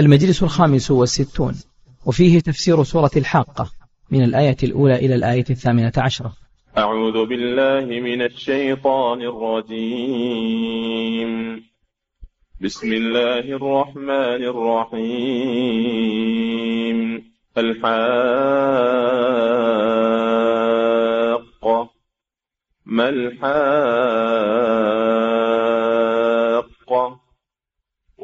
المجلس الخامس والستون وفيه تفسير سورة الحاقة من الآية الأولى إلى الآية الثامنة عشرة. أعوذ بالله من الشيطان الرجيم. بسم الله الرحمن الرحيم. الحاقة. ما الحاقة؟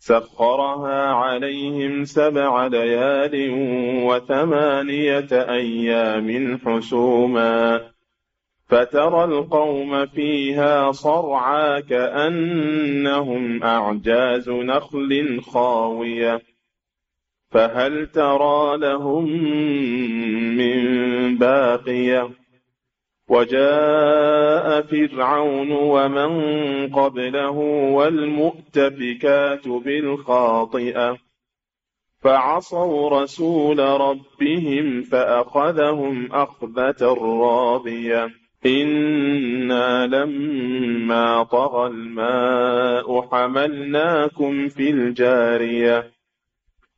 سخرها عليهم سبع ليال وثمانية أيام حسوما فترى القوم فيها صرعى كأنهم أعجاز نخل خاوية فهل ترى لهم من باقية وجاء فرعون ومن قبله والمؤتفكات بالخاطئة. فعصوا رسول ربهم فأخذهم أخذة رابيه أنا لما طغى الماء حملناكم في الجاريه.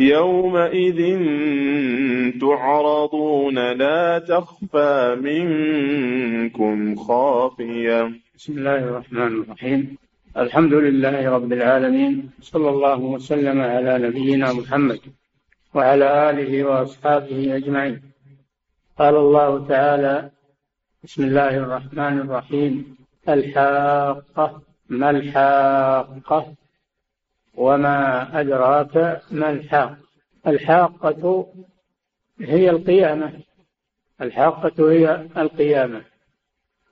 يومئذ تعرضون لا تخفى منكم خافية. بسم الله الرحمن الرحيم. الحمد لله رب العالمين. صلى الله وسلم على نبينا محمد وعلى آله وأصحابه أجمعين. قال الله تعالى بسم الله الرحمن الرحيم. الحاقة. ما الحاقة؟ وما أدراك ما الحاقة. الحاقة هي القيامة. الحاقة هي القيامة.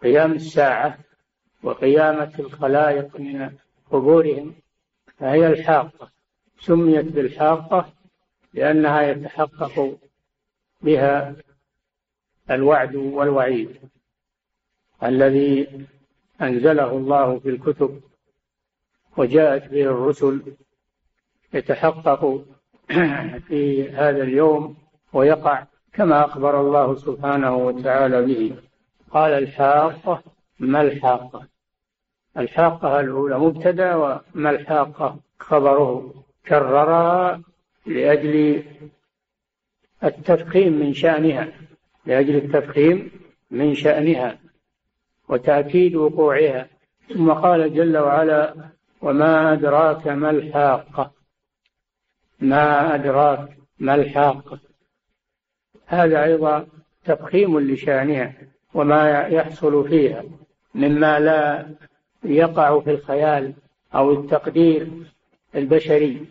قيام الساعة وقيامة الخلائق من قبورهم فهي الحاقة. سميت بالحاقة لأنها يتحقق بها الوعد والوعيد الذي أنزله الله في الكتب وجاءت به الرسل يتحقق في هذا اليوم ويقع كما أخبر الله سبحانه وتعالى به. قال الحاقة ما الحاقة؟ الحاقة الأولى مبتدأ وما الحاقة؟ خبره كررها لأجل التفخيم من شأنها لأجل التفخيم من شأنها وتأكيد وقوعها. ثم قال جل وعلا وما أدراك ما الحاقة. ما أدراك ما الحاقة. هذا أيضا تفخيم لشانها وما يحصل فيها مما لا يقع في الخيال أو التقدير البشري.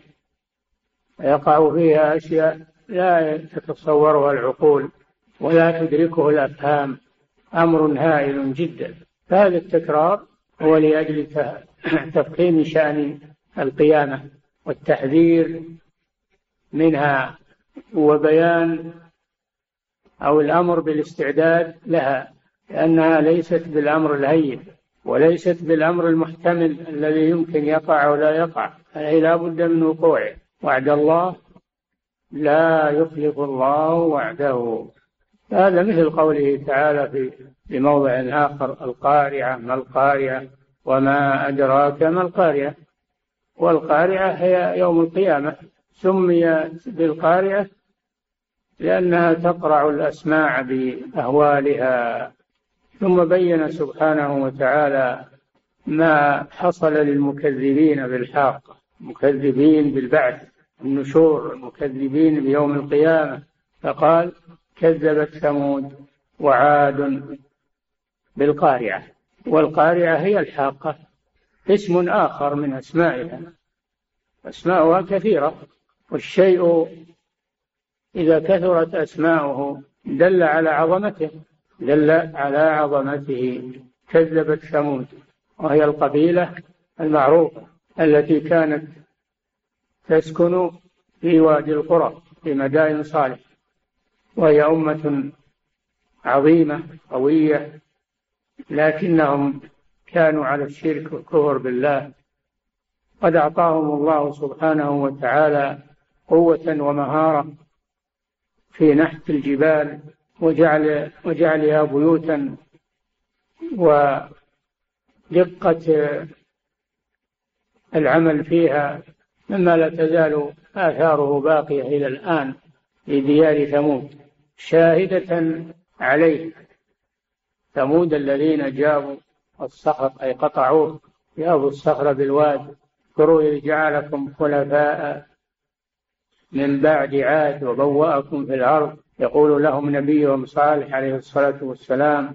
يقع فيها أشياء لا تتصورها العقول ولا تدركه الأفهام. أمر هائل جدا. فهذا التكرار هو لأجل تفخيم شأن القيامة والتحذير منها وبيان أو الأمر بالاستعداد لها لأنها ليست بالأمر الهين وليست بالأمر المحتمل الذي يمكن يقع أو لا يقع هي لا بد من وقوعه. وعد الله لا يخلف الله وعده. هذا مثل قوله تعالى في في موضع آخر القارعة ما القارعة؟ وما أدراك ما القارعة. والقارعة هي يوم القيامة. سميت بالقارعة لأنها تقرع الأسماع بأهوالها. ثم بين سبحانه وتعالى ما حصل للمكذبين بالحاقة المكذبين بالبعث النشور المكذبين بيوم القيامة. فقال كذبت ثمود وعاد بالقارعة. والقارعة هي الحاقة اسم آخر من أسمائها. أسماؤها كثيرة والشيء إذا كثرت أسماؤه دل على عظمته دل على عظمته. كذبت ثمود وهي القبيلة المعروفة التي كانت تسكن في وادي القرى في مدائن صالح وهي أمة عظيمة قوية لكنهم كانوا على الشرك والكفر بالله. قد أعطاهم الله سبحانه وتعالى قوة ومهارة في نحت الجبال وجعل وجعلها بيوتا ودقة العمل فيها مما لا تزال آثاره باقية إلى الآن في ديار ثمود. شاهدة عليه. ثمود الذين جابوا الصخر أي قطعوه جابوا الصخر بالواد اذكروا إذ جعلكم خلفاء من بعد عاد وبوأكم في الأرض. يقول لهم نبيهم صالح عليه الصلاة والسلام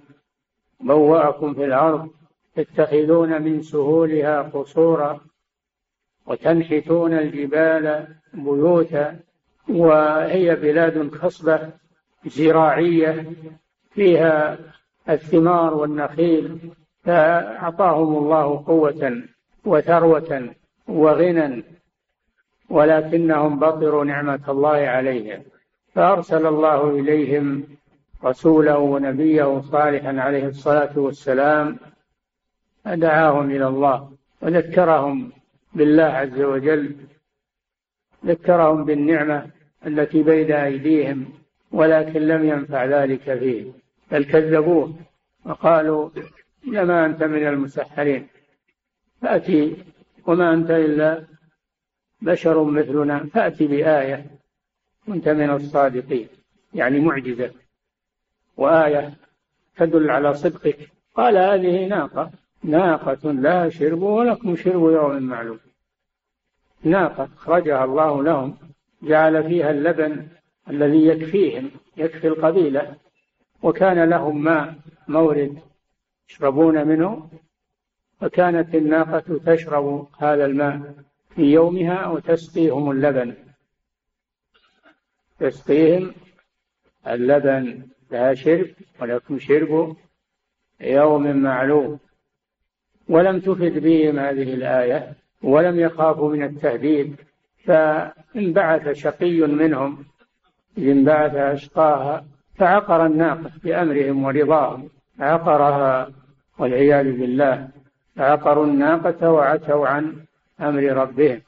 بوأكم في الأرض تتخذون من سهولها قصورا وتنحتون الجبال بيوتا وهي بلاد خصبة زراعية فيها الثمار والنخيل فأعطاهم الله قوة وثروة وغنى ولكنهم بطروا نعمة الله عليهم. فأرسل الله إليهم رسوله ونبيه صالحا عليه الصلاة والسلام فدعاهم إلى الله وذكرهم بالله عز وجل ذكرهم بالنعمة التي بين أيديهم ولكن لم ينفع ذلك فيه. بل كذبوه وقالوا إنما أنت من المسحرين. فأتي وما أنت إلا بشر مثلنا. فأتي بآية كنت من الصادقين يعني معجزة. وآية تدل على صدقك. قال هذه ناقة. ناقة لا شرب ولكم شرب يوم معلوم. ناقة أخرجها الله لهم جعل فيها اللبن الذي يكفيهم يكفي القبيلة. وكان لهم ماء مورد يشربون منه فكانت الناقة تشرب هذا الماء في يومها وتسقيهم اللبن. تسقيهم اللبن لها شرب ولكم شرب يوم معلوم. ولم تفد بهم هذه الآية ولم يخافوا من التهديد فانبعث شقي منهم انبعث أشقاها فعقر الناقة بأمرهم ورضاهم عقرها والعياذ بالله فعقروا الناقة وعتوا عن أمر ربهم.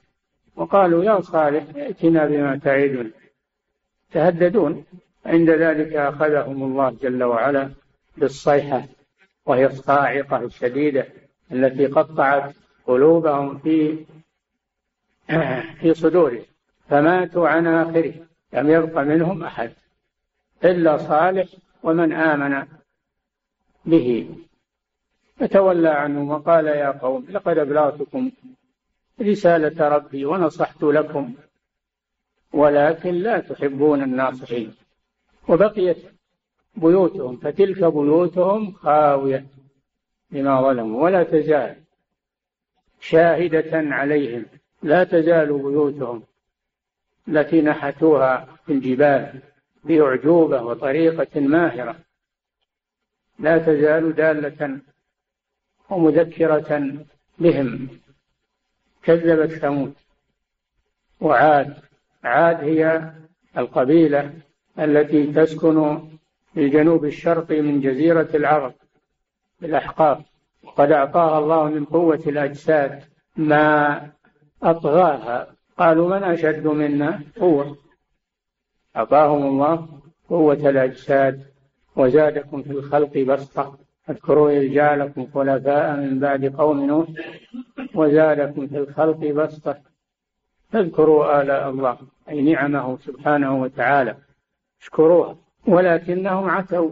وقالوا يا صالح ائتنا بما تعدنا. تهددون عند ذلك أخذهم الله جل وعلا بالصيحة وهي الصاعقة الشديدة التي قطعت قلوبهم في في صدورهم. فماتوا عن آخره لم يبق منهم أحد. إلا صالح ومن آمن به. فتولى عنهم وقال يا قوم لقد أبلغتكم رسالة ربي ونصحت لكم ولكن لا تحبون الناصحين. وبقيت بيوتهم فتلك بيوتهم خاوية بما ظلموا ولا تزال شاهدة عليهم. لا تزال بيوتهم التي نحتوها في الجبال. بأعجوبة وطريقة ماهرة. لا تزال دالة ومذكرة بهم. كذبت ثمود وعاد. عاد هي القبيلة التي تسكن في جنوب الشرق من جزيرة العرب بالأحقاف. وقد أعطاها الله من قوة الأجساد ما أطغاها. قالوا من أشد منا؟ قوة أعطاهم الله قوة الأجساد وزادكم في الخلق بسطة. اذكروا إذ جعلكم خلفاء من بعد قوم نوح وزادكم في الخلق بسطة. فاذكروا آلاء الله أي نعمه سبحانه وتعالى. اشكروها ولكنهم عتوا.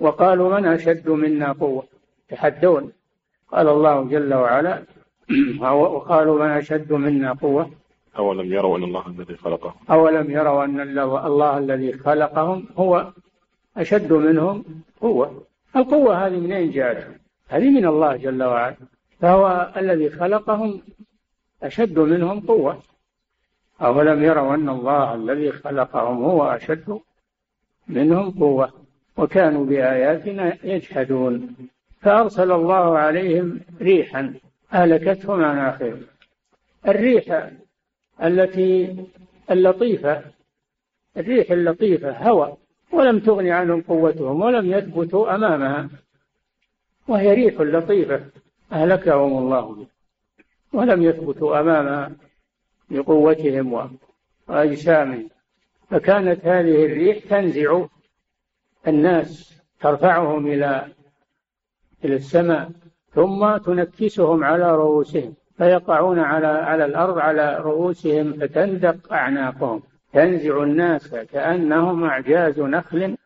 وقالوا من أشد منا قوة؟ تحدون قال الله جل وعلا وقالوا من أشد منا قوة؟ أولم يروا أن الله الذي خلقهم؟ أولم يروا أن الله الذي خلقهم هو أشد منهم قوة. القوة هذه منين جاءت؟ هذه من الله جل وعلا. فهو الذي خلقهم أشد منهم قوة. أولم يروا أن الله الذي خلقهم هو أشد منهم قوة. وكانوا بآياتنا يجحدون. فأرسل الله عليهم ريحا أهلكتهم عن آخرهم. الريح التي اللطيفة الريح اللطيفة هوى ولم تغن عنهم قوتهم ولم يثبتوا أمامها. وهي ريح لطيفة أهلكهم الله به ولم يثبتوا أمامها بقوتهم وأجسامهم. فكانت هذه الريح تنزع الناس ترفعهم إلى إلى السماء ثم تنكسهم على رؤوسهم. فيقعون على على الأرض على رؤوسهم فتندق أعناقهم. تنزع الناس كأنهم أعجاز نخل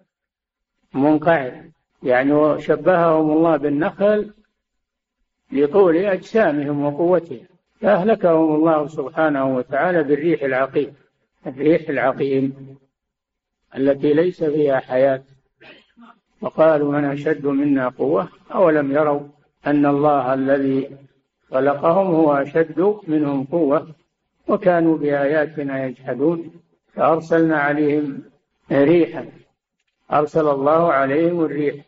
منقعر. يعني شبههم الله بالنخل لطول أجسامهم وقوتهم. فأهلكهم الله سبحانه وتعالى بالريح العقيم. الريح العقيم التي ليس فيها حياة. وقالوا من أشد منا قوة؟ أولم يروا أن الله الذي خلقهم هو أشد منهم قوة وكانوا بآياتنا يجحدون. فأرسلنا عليهم ريحا أرسل الله عليهم الريح.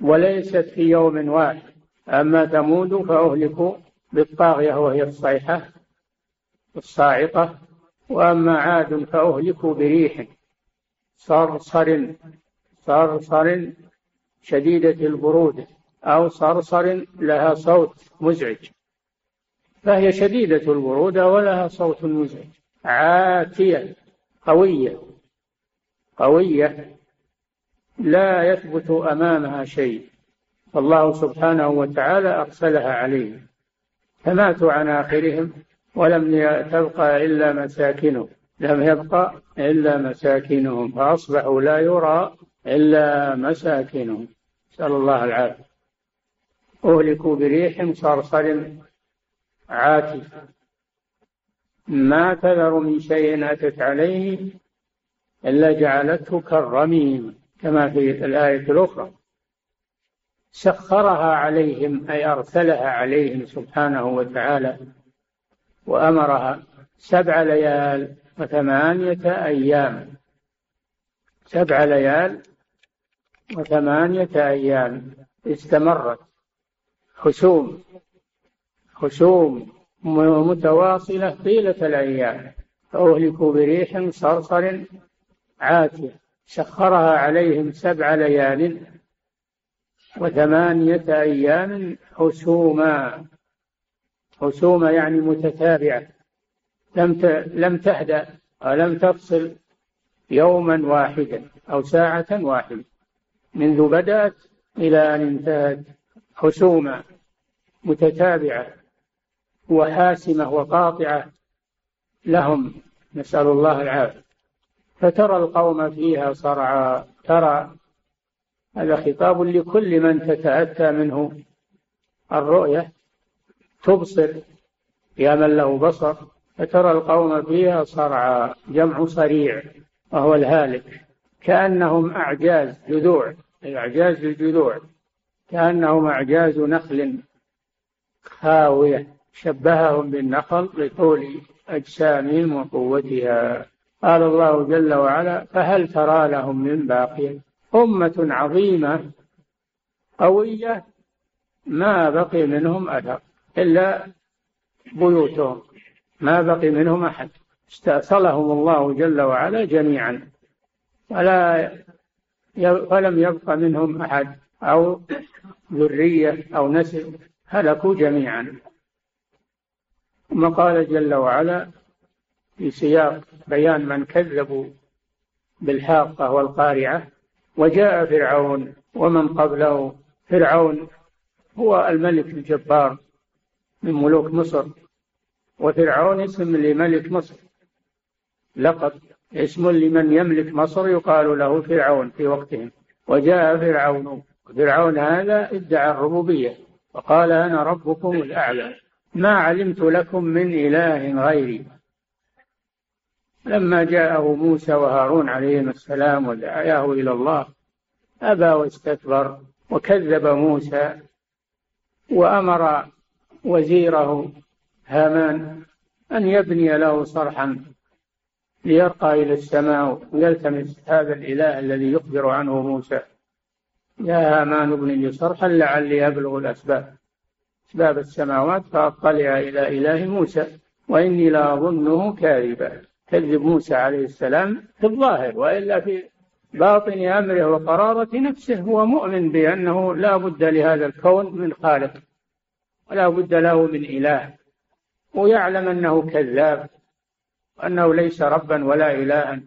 وليست في يوم واحد أما ثمود فأهلكوا بالطاغية وهي الصيحة الصاعقة. وأما عاد فأهلكوا بريح صرصر صرصر شديدة البرودة أو صرصر لها صوت مزعج. فهي شديدة البرودة ولها صوت مزعج. عاتية قوية قوية لا يثبت أمامها شيء. فالله سبحانه وتعالى أرسلها عليهم. فماتوا عن آخرهم ولم تبقى إلا مساكنهم. لم يبقى إلا مساكنهم. فأصبحوا لا يرى إلا مساكنهم. نسأل الله العافية. أهلكوا بريح صرصر عاتي. ما تذر من شيء أتت عليه إلا جعلته كالرميم كما في الآية الأخرى. سخرها عليهم أي أرسلها عليهم سبحانه وتعالى وأمرها سبع ليال وثمانية أيام. سبع ليال وثمانية أيام استمرت. خشوم. خشوم متواصلة طيلة الأيام. فأهلكوا بريح صرصر عاتية سخرها عليهم سبع ليال وثمانية أيام حسوما حسوما يعني متتابعة. لم لم تهدأ ولم تفصل يوما واحدا أو ساعة واحدة. منذ بدأت إلى أن انتهت حسوما متتابعة وحاسمة وقاطعة لهم نسأل الله العافية. فترى القوم فيها صرعى ترى هذا خطاب لكل من تتأتى منه. الرؤية تبصر يا من له بصر. فترى القوم فيها صرعى جمع صريع وهو الهالك. كأنهم أعجاز جذوع. أعجاز الجذوع كأنهم أعجاز نخل خاوية. شبههم بالنخل لطول أجسامهم وقوتها. قال الله جل وعلا فهل ترى لهم من باقية أمة عظيمة قوية ما بقي منهم أثر إلا بيوتهم. ما بقي منهم أحد. استأصلهم الله جل وعلا جميعا. ولا ولم يبق منهم أحد. أو ذرية أو نسل هلكوا جميعا. ثم قال جل وعلا في سياق بيان من كذبوا بالحاقة والقارعة وجاء فرعون ومن قبله. فرعون هو الملك الجبار من ملوك مصر وفرعون اسم لملك مصر. لقب اسم لمن يملك مصر يقال له فرعون في وقتهم. وجاء فرعون فرعون هذا ادعى الربوبية وقال أنا ربكم الأعلى. ما علمت لكم من إله غيري. لما جاءه موسى وهارون عليهم السلام ودعاه إلى الله أبى واستكبر وكذب موسى وأمر وزيره هامان أن يبني له صرحا ليرقى إلى السماء ويلتمس هذا الإله الذي يخبر عنه موسى. يا هامان ابن لي صرحا لعلي أبلغ الأسباب. أسباب السماوات فأطلع إلى إله موسى وإني لأظنه كاذبا. كذب موسى عليه السلام في الظاهر وإلا في باطن أمره وقرارة نفسه هو مؤمن بأنه لا بد لهذا الكون من خالق ولا بد له من إله ويعلم أنه كذاب وأنه ليس ربا ولا إلها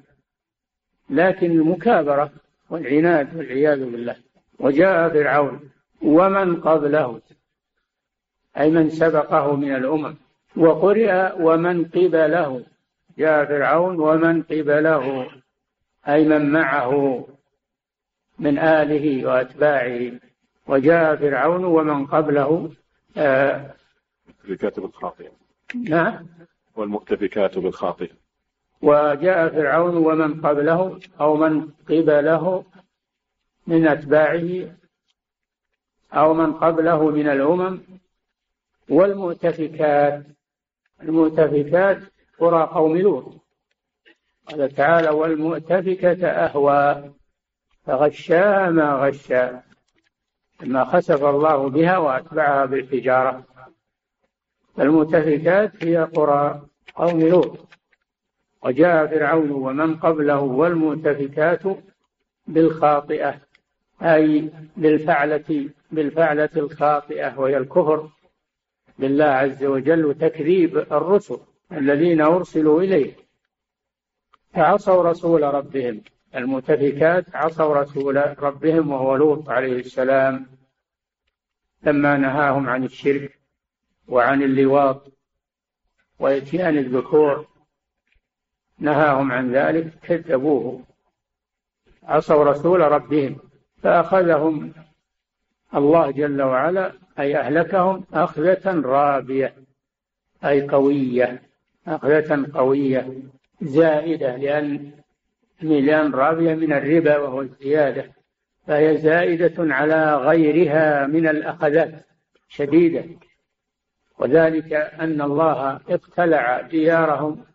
لكن المكابرة والعناد والعياذ بالله. وجاء فرعون ومن قبله أي من سبقه من الأمم وقرئ ومن قبله. جاء فرعون ومن قبله أي من معه من آله وأتباعه. وجاء فرعون ومن قبله آه الكاتب الخاطئ نعم والمؤتفكات بالخاطئ وجاء فرعون ومن قبله أو من قبله من أتباعه أو من قبله من الأمم والمؤتفكات. المؤتفكات قرى قوم لوط. قال تعالى والمؤتفكة أهوى فغشاها ما غشا لما خسف الله بها وأتبعها بالحجارة. المؤتفكات هي قرى قوم لوط. وجاء فرعون ومن قبله والمؤتفكات بالخاطئة. أي بالفعلة بالفعلة الخاطئة وهي الكفر بالله عز وجل وتكذيب الرسل الذين أرسلوا إليه. فعصوا رسول ربهم. المؤتفكات عصوا رسول ربهم وهو لوط عليه السلام. لما نهاهم عن الشرك وعن اللواط وإتيان الذكور نهاهم عن ذلك كذبوه. عصوا رسول ربهم. فأخذهم الله جل وعلا أي أهلكهم أخذة رابية أي قوية أخذة قوية زائدة لأن ميلان رابية من الربا وهو الزيادة فهي زائدة على غيرها من الأخذات شديدة. وذلك أن الله اقتلع ديارهم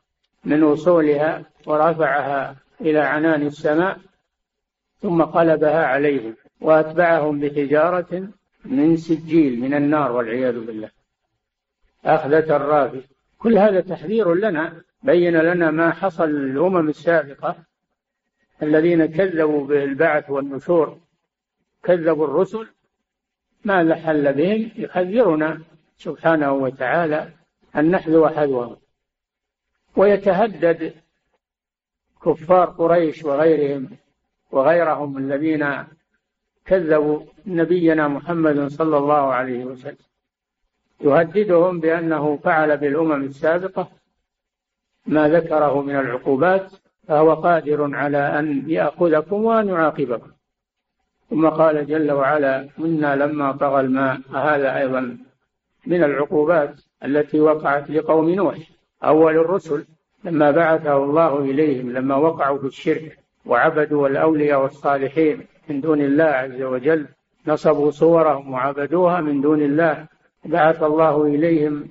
من وصولها ورفعها إلى عنان السماء ثم قلبها عليهم وأتبعهم بحجارة من سجيل من النار والعياذ بالله. أخذة الرافي كل هذا تحذير لنا بين لنا ما حصل للأمم السابقة الذين كذبوا بالبعث والنشور كذبوا الرسل ماذا حل بهم؟ يحذرنا سبحانه وتعالى أن نحذو حذوهم. ويتهدد كفار قريش وغيرهم وغيرهم الذين كذبوا نبينا محمد صلى الله عليه وسلم. يهددهم بأنه فعل بالأمم السابقة ما ذكره من العقوبات فهو قادر على أن يأخذكم وأن يعاقبكم. ثم قال جل وعلا إنا لما طغى الماء هذا أيضا من العقوبات التي وقعت لقوم نوح أول الرسل لما بعثه الله إليهم لما وقعوا في الشرك. وعبدوا الأولياء والصالحين من دون الله عز وجل. نصبوا صورهم وعبدوها من دون الله. بعث الله إليهم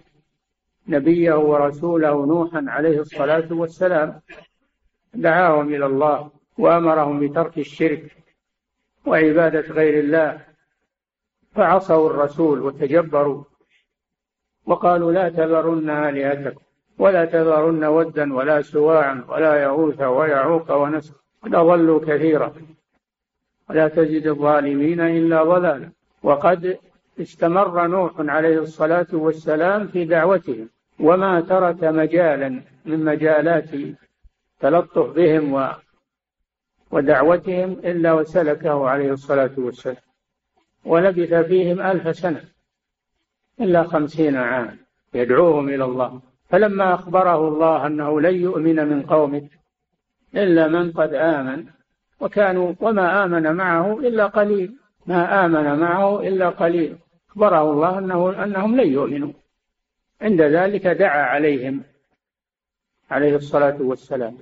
نبيه ورسوله نوحا عليه الصلاة والسلام. دعاهم إلى الله وأمرهم بترك الشرك وعبادة غير الله. فعصوا الرسول وتجبروا وقالوا لا تذرن آلهتكم ولا تذرن ودا ولا سواعا ولا يغوث ويعوق ونسر. قد أضلوا كثيرا. ولا تزد الظالمين إلا ضلالا. وقد استمر نوح عليه الصلاة والسلام في دعوتهم. وما ترك مجالا من مجالات تلطف بهم ودعوتهم إلا وسلكه عليه الصلاة والسلام. ولبث فيهم ألف سنة إلا خمسين عاما يدعوهم إلى الله. فلما أخبره الله أنه لن يؤمن من قومك إلا من قد آمن. وكانوا وما آمن معه إلا قليل. ما آمن معه إلا قليل. أخبره الله أنه أنهم لن يؤمنوا. عند ذلك دعا عليهم عليه الصلاة والسلام.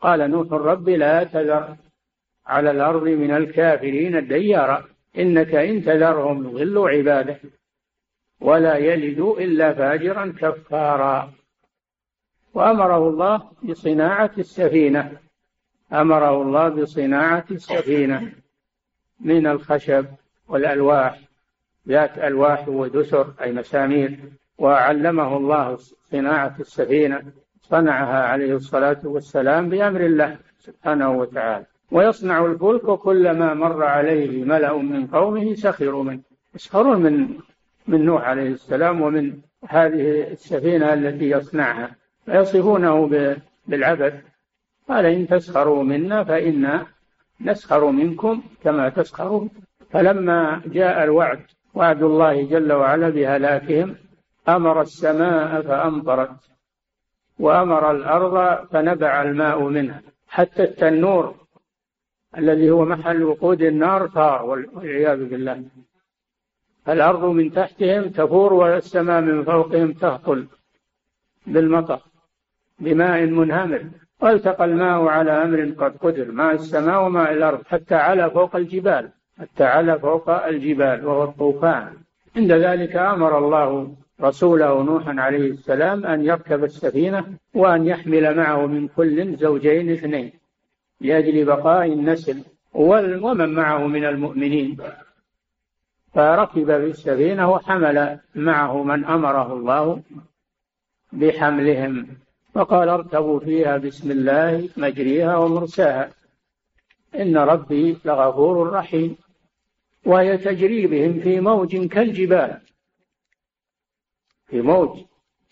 قال نوح رب لا تذر على الأرض من الكافرين الديارا إنك إن تذرهم يضلوا عبادك ولا يلدوا إلا فاجرا كفارا. وأمره الله بصناعة السفينة. أمره الله بصناعة السفينة من الخشب والألواح ذات ألواح ودسر أي مسامير. وعلمه الله صناعة السفينة صنعها عليه الصلاة والسلام بأمر الله سبحانه وتعالى. ويصنع الفلك كلما مر عليه ملأ من قومه سخروا منه. يسخرون من من نوح عليه السلام ومن هذه السفينة التي يصنعها. فيصفونه بالعبث. قال إن تسخروا منا فإنا نسخر منكم كما تسخرون. فلما جاء الوعد وعد الله جل وعلا بهلاكهم أمر السماء فأمطرت وأمر الأرض فنبع الماء منها. حتى التنور الذي هو محل وقود النار طار والعياذ بالله. الأرض من تحتهم تفور والسماء من فوقهم تهطل بالمطر. بماء منهمر. والتقى الماء على أمر قد قدر. ماء السماء وماء الأرض. حتى على فوق الجبال. حتى على فوق الجبال. وهو الطوفان. عند ذلك أمر الله رسوله نوحا عليه السلام أن يركب السفينة وأن يحمل معه من كل زوجين اثنين. لأجل بقاء النسل. ومن معه من المؤمنين. فركب في السفينة وحمل معه من أمره الله بحملهم. فقال اركبوا فيها بسم الله مجريها ومرساها. إن ربي لغفور رحيم. وهي تجري بهم في موج كالجبال. في موج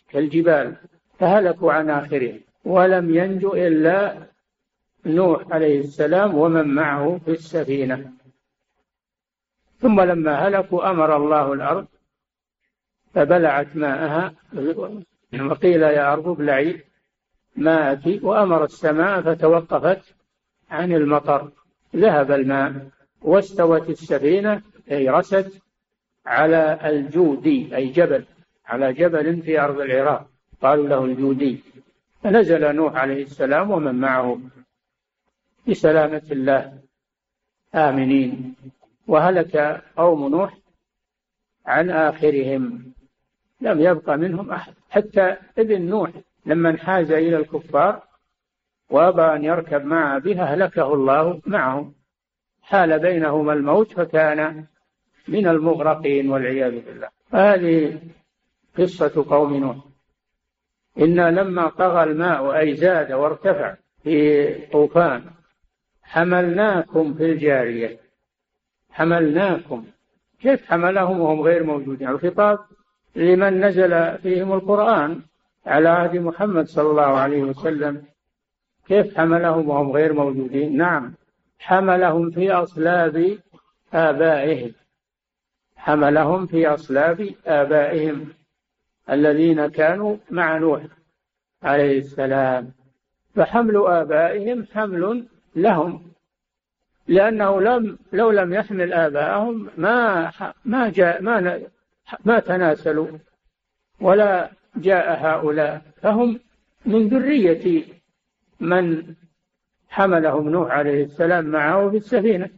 كالجبال. فهلكوا عن آخرهم. ولم ينجو إلا نوح عليه السلام ومن معه في السفينة. ثم لما هلكوا أمر الله الأرض. فبلعت ماءها. وقيل يا أرض ابلعي. ماءك وأمر السماء فتوقفت عن المطر. ذهب الماء واستوت السفينة أي رست على الجودي أي جبل على جبل في أرض العراق. قالوا له الجودي. فنزل نوح عليه السلام ومن معه بسلامة الله. آمنين. وهلك قوم نوح عن آخرهم. لم يبق منهم أحد. حتى ابن نوح لما انحاز إلى الكفار وأبى أن يركب مع بها أهلكه الله معهم. حال بينهما الموت فكان من المغرقين والعياذ بالله. هذه قصة قوم نوح. إنا لما طغى الماء أي زاد وارتفع في طوفان حملناكم في الجارية. حملناكم. كيف حملهم وهم غير موجودين؟ الخطاب لمن نزل فيهم القرآن. على عهد محمد صلى الله عليه وسلم. كيف حملهم وهم غير موجودين؟ نعم حملهم في أصلاب آبائهم. حملهم في أصلاب آبائهم الذين كانوا مع نوح عليه السلام. فحمل آبائهم حمل لهم لأنه لم لو لم يحمل آباءهم ما ما جاء ما ما تناسلوا ولا جاء هؤلاء فهم من ذرية من حملهم نوح عليه السلام معه في السفينة.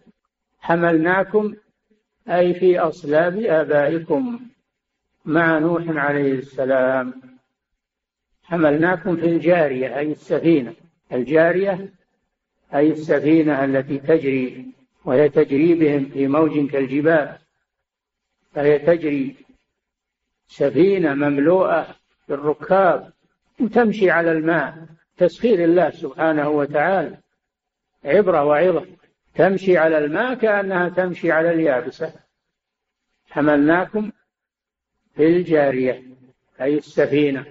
حملناكم أي في أصلاب آبائكم مع نوح عليه السلام. حملناكم في الجارية أي السفينة. الجارية أي السفينة التي تجري وهي تجري بهم في موج كالجبال. فهي تجري سفينة مملوءة بالركاب وتمشي على الماء. تسخير الله سبحانه وتعالى. عبرة وعظة. تمشي على الماء كأنها تمشي على اليابسة. حملناكم في الجارية أي السفينة.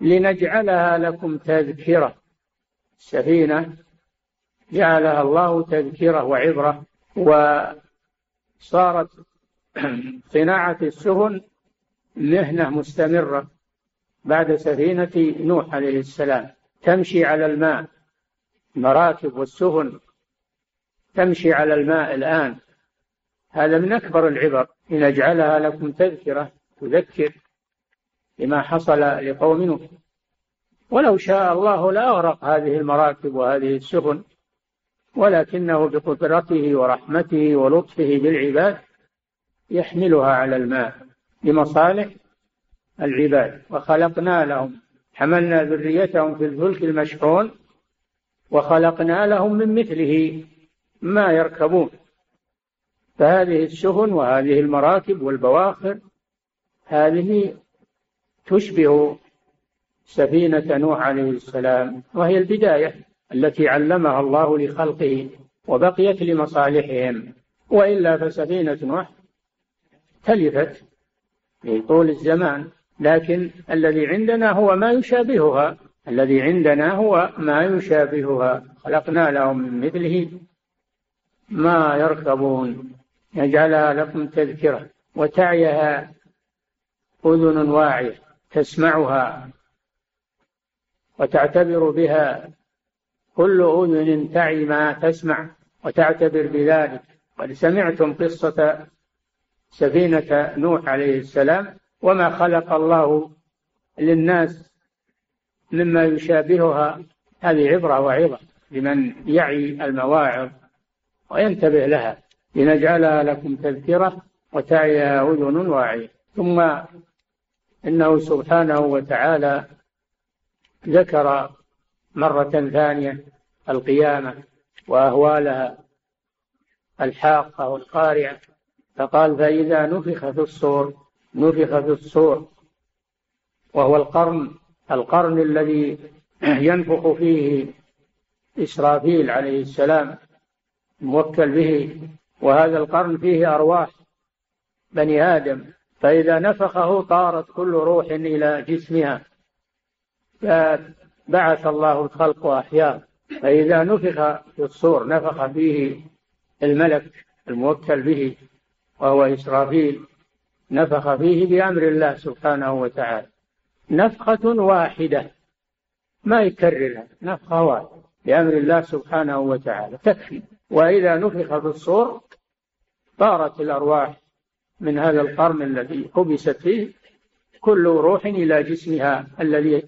لنجعلها لكم تذكرة. السفينة جعلها الله تذكرة وعبرة. وصارت صناعة السفن مهنة مستمرة. بعد سفينة نوح عليه السلام. تمشي على الماء. المراكب والسفن. تمشي على الماء الآن. هذا من أكبر العبر. لنجعلها لكم تذكرة تذكر بما حصل لقوم نوح. ولو شاء الله لأغرق هذه المراكب وهذه السفن. ولكنه بقدرته ورحمته ولطفه بالعباد يحملها على الماء. لمصالح العباد. وخلقنا لهم. حملنا ذريتهم في الفلك المشحون. وخلقنا لهم من مثله ما يركبون. فهذه السفن وهذه المراكب والبواخر هذه تشبه سفينة نوح عليه السلام وهي البداية التي علمها الله لخلقه وبقيت لمصالحهم. وإلا فسفينة نوح تلفت في طول الزمان لكن الذي عندنا هو ما يشابهها. الذي عندنا هو ما يشابهها. خلقنا لهم من مثله ما يركبون. يجعلها لكم تذكرة. وتعيها أذن واعية. تسمعها. وتعتبر بها كل أذن تعي ما تسمع. وتعتبر بذلك. قد سمعتم قصة سفينة نوح عليه السلام. وما خلق الله للناس مما يشابهها هذه عبرة وعظة لمن يعي المواعظ وينتبه لها لنجعلها لكم تذكرة وتعيها أذن واعية ثم إنه سبحانه وتعالى ذكر مرة ثانية القيامة وأهوالها الحاقة والقارعة فقال فإذا نفخ في الصور نفخ في الصور وهو القرن القرن الذي ينفخ فيه إسرافيل عليه السلام موكل به وهذا القرن فيه أرواح بني آدم. فإذا نفخه طارت كل روح إلى جسمها فبعث الله الخلق أحياء. فإذا نفخ في الصور نفخ فيه الملك الموكل به وهو إسرافيل. نفخ فيه بأمر الله سبحانه وتعالى. نفخة واحدة. ما يكررها. نفخة واحدة. بأمر الله سبحانه وتعالى. تكفي. وإذا نفخ في الصور طارت الأرواح من هذا القرن الذي حبست فيه كل روح إلى جسمها الذي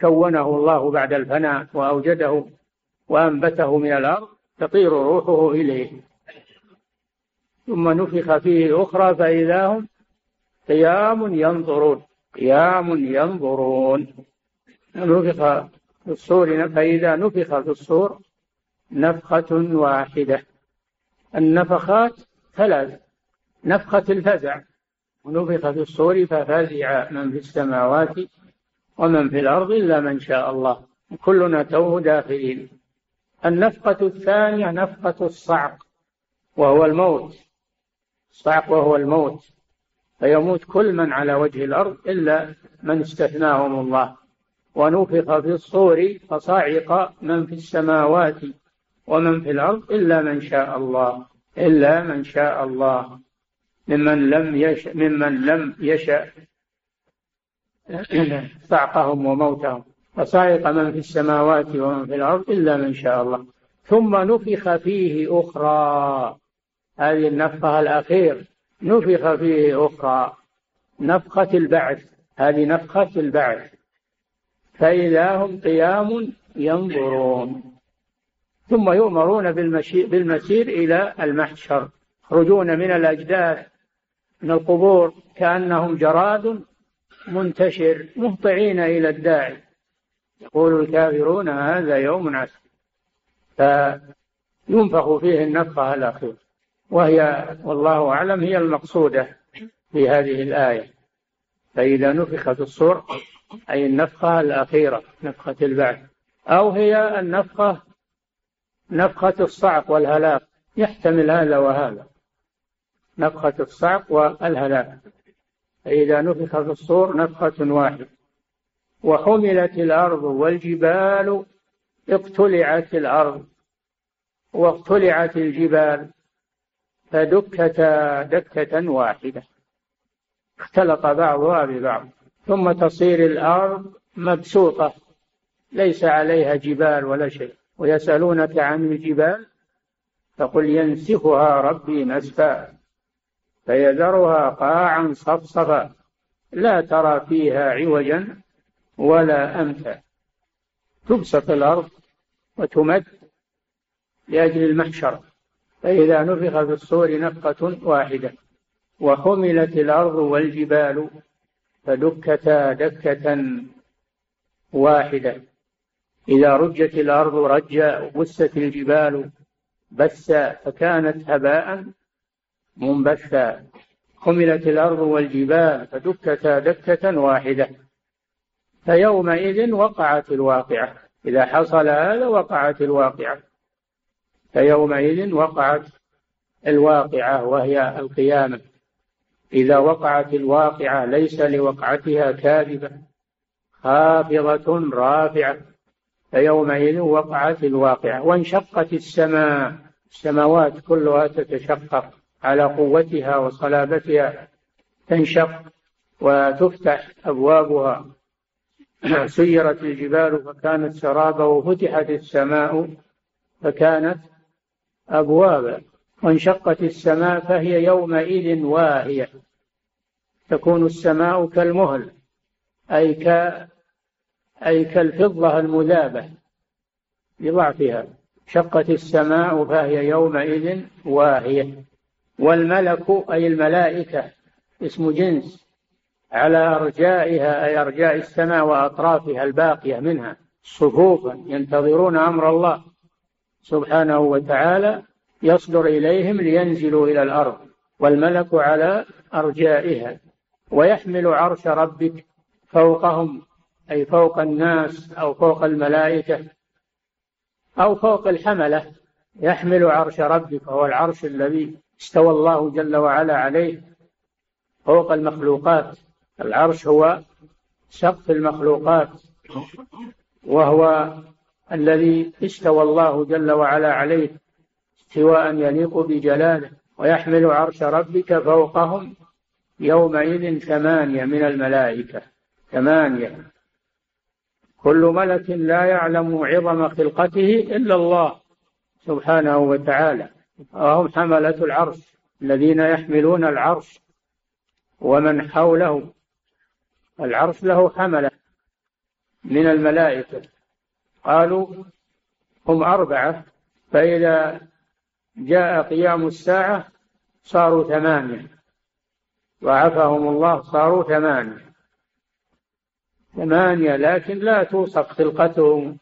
كونه الله بعد الفناء وأوجده وأنبته من الأرض تطير روحه إليه. ثم نفخ فيه أخرى فإذا هم قيام ينظرون. قيام ينظرون. نفخ في الصور فإذا نفخ في الصور نفخة واحدة. النفخات ثلاث. نفخة الفزع. ونفخ في الصور ففزع من في السماوات ومن في الأرض إلا من شاء الله. كلنا توه داخلين. النفقة الثانية نفقة الصعق. وهو الموت. الصعق وهو الموت. فيموت كل من على وجه الأرض إلا من استثناهم الله. ونفخ في الصور فصعق من في السماوات ومن في الأرض إلا من شاء الله إلا من شاء الله. ممن لم يشأ ممن لم يشأ صعقهم وموتهم. فصعق من في السماوات ومن في الأرض إلا من شاء الله. ثم نفخ فيه أخرى. هذه النفخة الأخير. نفخ فيه أخرى نفخة البعث هذه نفخة البعث. فإذا هم قيام ينظرون ثم يؤمرون بالمسير إلى المحشر. يخرجون من الأجداث من القبور كأنهم جراد منتشر مهطعين إلى الداعي. يقول الكافرون هذا يوم عسر فينفخ فيه النفخة الأخيرة. وهي والله أعلم هي المقصودة في هذه الآية. فإذا نفخ في الصور أي النفخة الأخيرة نفخة البعث أو هي النفخة نفخة الصعق والهلاك. يحتمل هذا وهذا. نفخة الصعق والهلاك. فإذا نفخ في الصور نفخة واحدة. وحملت الأرض والجبال اقتلعت الأرض. واقتلعت الجبال. فدكتا دكة واحدة. اختلط بعضها ببعض. ثم تصير الأرض مبسوطة. ليس عليها جبال ولا شيء. ويسألونك عن الجبال فقل ينسفها ربي نسفا. فيذرها قاعا صفصفا. لا ترى فيها عوجا ولا أمتا تبسط الأرض وتمد لأجل المحشر. فإذا نفخ في الصور نفخة واحدة وحملت الأرض والجبال فدكتا دكة واحدة. إذا رجت الأرض رجا وبست الجبال بثا فكانت هباء منبثا. حملت الأرض والجبال فدكتا دكة واحدة. فيومئذ وقعت الواقعة. إذا حصل هذا وقعت الواقعة. فيومئذ وقعت الواقعة وهي القيامة. إذا وقعت الواقعة ليس لوقعتها كاذبة خافضة رافعة. فيومئذ وقعت الواقعة. وانشقت السماء. السماوات كلها تتشقق على قوتها وصلابتها. تنشق وتفتح أبوابها. سيرت الجبال فكانت سرابا وفتحت السماء فكانت أبوابا وانشقت السماء فهي يومئذ واهية. تكون السماء كالمهل أي ك أي كالفضة المذابة بضعفها. شقت السماء فهي يومئذ واهية. والملك أي الملائكة اسم جنس على أرجائها أي أرجاء السماء وأطرافها الباقية منها. صفوفا ينتظرون أمر الله. سبحانه وتعالى يصدر إليهم لينزلوا إلى الأرض والملك على أرجائها ويحمل عرش ربك فوقهم أي فوق الناس أو فوق الملائكة أو فوق الحملة يحمل عرش ربك وهو العرش الذي استوى الله جل وعلا عليه فوق المخلوقات. العرش هو سقف المخلوقات وهو الذي استوى الله جل وعلا عليه استواء يليق بجلاله ويحمل عرش ربك فوقهم يومئذ ثمانية من الملائكة. ثمانية. كل ملك لا يعلم عظم خلقته إلا الله سبحانه وتعالى. وهم حملة العرش الذين يحملون العرش ومن حوله. العرش له حملة من الملائكة. قالوا هم أربعة فإذا جاء قيام الساعة صاروا ثمانية وعفهم الله صاروا ثمانية. ثمانية لكن لا توصف خلقتهم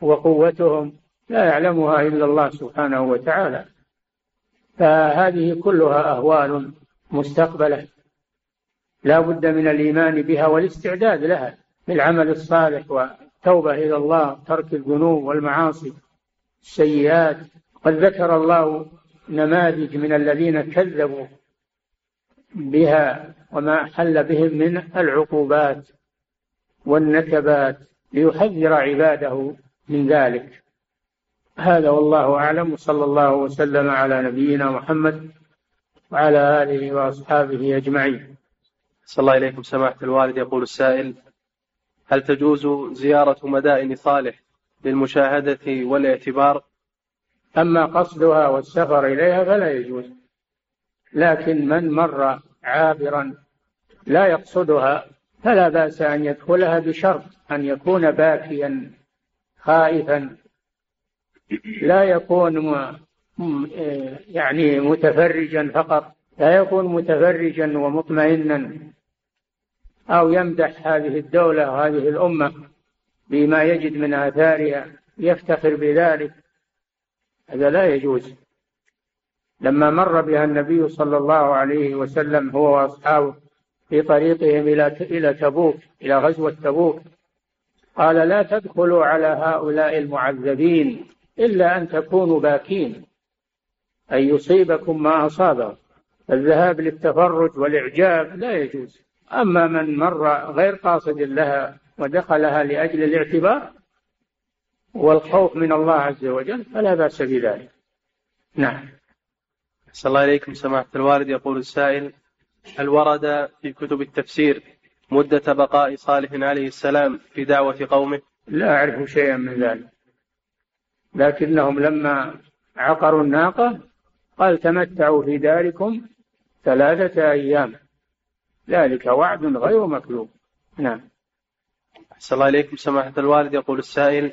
وقوتهم لا يعلمها إلا الله سبحانه وتعالى. فهذه كلها أهوال مستقبلة لا بد من الإيمان بها والاستعداد لها بالعمل الصالح والتوبة إلى الله ترك الذنوب والمعاصي السيئات. قد ذكر الله نماذج من الذين كذبوا بها وما حل بهم من العقوبات والنكبات ليحذر عباده من ذلك. هذا والله أعلم. وصلى الله وسلم على نبينا محمد وعلى آله وأصحابه أجمعين. صلى الله إليكم سماحة الوالد يقول السائل هل تجوز زيارة مدائن صالح للمشاهدة والاعتبار؟ أما قصدها والسفر إليها فلا يجوز. لكن من مر عابرا لا يقصدها فلا بأس أن يدخلها بشرط أن يكون باكيا خائفا. لا يكون يعني متفرجا فقط. لا يكون متفرجا ومطمئنا. أو يمدح هذه الدولة وهذه الأمة بما يجد من آثارها يفتخر بذلك. هذا لا يجوز. لما مر بها النبي صلى الله عليه وسلم هو وأصحابه في طريقهم إلى إلى تبوك إلى غزوة تبوك قال لا تدخلوا على هؤلاء المعذبين إلا أن تكونوا باكين أن يصيبكم ما أصابهم. الذهاب للتفرج والإعجاب لا يجوز. أما من مر غير قاصد لها ودخلها لأجل الاعتبار والخوف من الله عز وجل فلا بأس بذلك. نعم. أحسن الله إليكم سماحة الوالد. يقول السائل هل ورد في كتب التفسير مدة بقاء صالح عليه السلام في دعوة قومه؟ لا أعرف شيئا من ذلك. لكنهم لما عقروا الناقة قال تمتعوا في داركم ثلاثة أيام. ذلك وعد غير مكذوب. نعم. أحسن الله إليكم سماحة الوالد. يقول السائل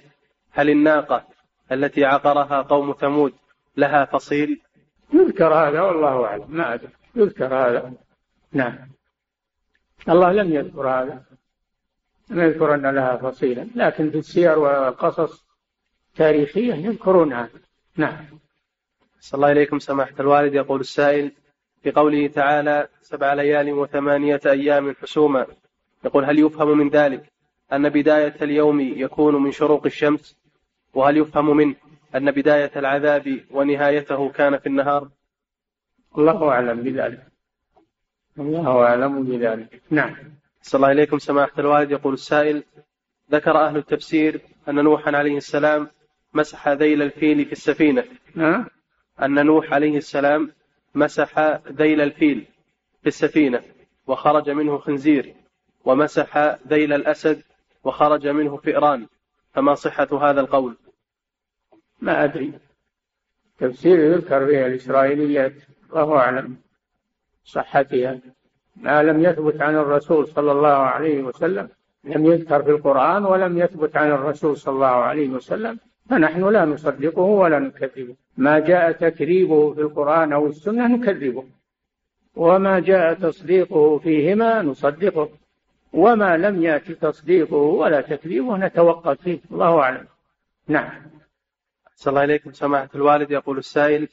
هل الناقة التي عقرها قوم ثمود لها فصيل؟ يذكر هذا والله أعلم. ما أدري. يذكر هذا. نعم. الله لم يذكر هذا. لم يذكر أن لها فصيلا. لكن في السير والقصص التاريخية يذكرون هذا. نعم. صلى الله إليكم سماحة الوالد. يقول السائل في قوله تعالى سبع ليال وثمانية أيام حسوما. يقول هل يفهم من ذلك أن بداية اليوم يكون من شروق الشمس؟ وهل يفهم منه أن بداية العذاب ونهايته كان في النهار؟ الله أعلم بذلك. الله أعلم بذلك. نعم. صلى الله إليكم سماحة الوالد. يقول السائل ذكر أهل التفسير أن نوحا عليه السلام مسح ذيل الفيل في السفينة. ها؟ أن نوح عليه السلام مسح ذيل الفيل في السفينة وخرج منه خنزير ومسح ذيل الأسد وخرج منه فئران. فما صحة هذا القول؟ ما أدري. تفسير يذكر فيها الإسرائيليات الله أعلم. صحتها. ما لم يثبت عن الرسول صلى الله عليه وسلم لم يذكر في القرآن ولم يثبت عن الرسول صلى الله عليه وسلم. فنحن لا نصدقه ولا نكذبه. ما جاء تكذيبه في القرآن أو السنة نكذبه. وما جاء تصديقه فيهما نصدقه. وما لم يأتي تصديقه ولا تكذيبه نتوقف فيه. الله أعلم. نعم. صلى الله إليكم سماحة الوالد. يقول السائل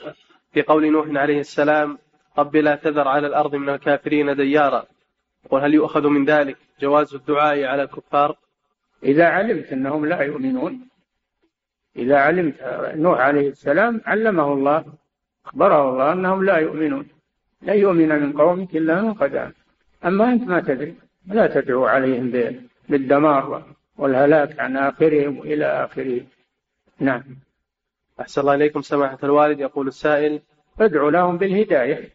في قول نوح عليه السلام رب لا تذر على الأرض من الكافرين ديارا. يقول هل يؤخذ من ذلك جواز الدعاء على الكفار؟ إذا علمت أنهم لا يؤمنون إذا علمت نوح عليه السلام علمه الله أخبره الله أنهم لا يؤمنون. لا يؤمن من قومك إلا من قد أما أنت ما تدري لا تدعو عليهم بالدمار والهلاك عن آخرهم إلى آخره نعم. أحسن الله إليكم سماحة الوالد. يقول السائل ادعو لهم بالهداية.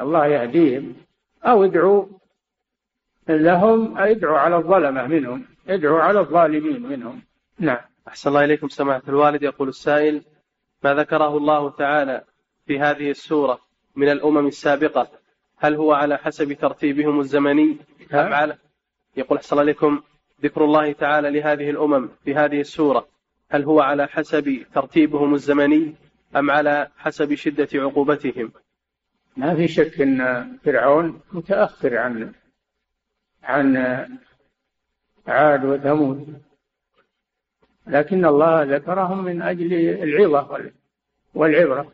الله يهديهم. أو ادعو لهم ادعو على الظلمة منهم ادعو على الظالمين منهم. نعم. أحسن الله إليكم سماحة الوالد. يقول السائل ما ذكره الله تعالى في هذه السورة من الأمم السابقة؟ هل هو على حسب ترتيبهم الزمني؟ أم على؟ يقول أحسن الله إليكم. ذكر الله تعالى لهذه الأمم في هذه السورة. هل هو على حسب ترتيبهم الزمني أم على حسب شدة عقوبتهم؟ ما في شك أن فرعون متأخر عن عن عاد وثمود. لكن الله ذكرهم من أجل العظة والعبرة.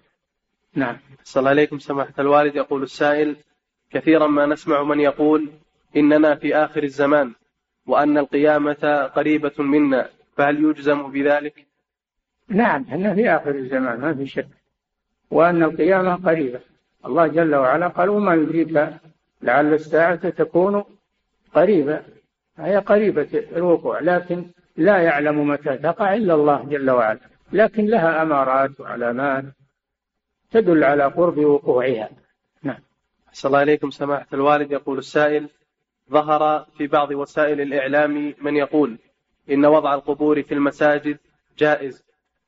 نعم. صلى الله عليكم سماحة الوالد. يقول السائل كثيرا ما نسمع من يقول إننا في آخر الزمان وأن القيامة قريبة منا فهل يجزم بذلك؟ نعم إحنا في آخر الزمان ما في شك. وأن القيامة قريبة. الله جل وعلا قال وما يدريك لعل الساعة تكون قريبة. هي قريبة الوقوع لكن لا يعلم متى تقع إلا الله جل وعلا لكن لها أمارات وعلامات تدل على قرب وقوعها. نعم. أحسن الله إليكم. سماحة الوالد يقول السائل ظهر في بعض وسائل الإعلام من يقول إن وضع القبور في المساجد جائز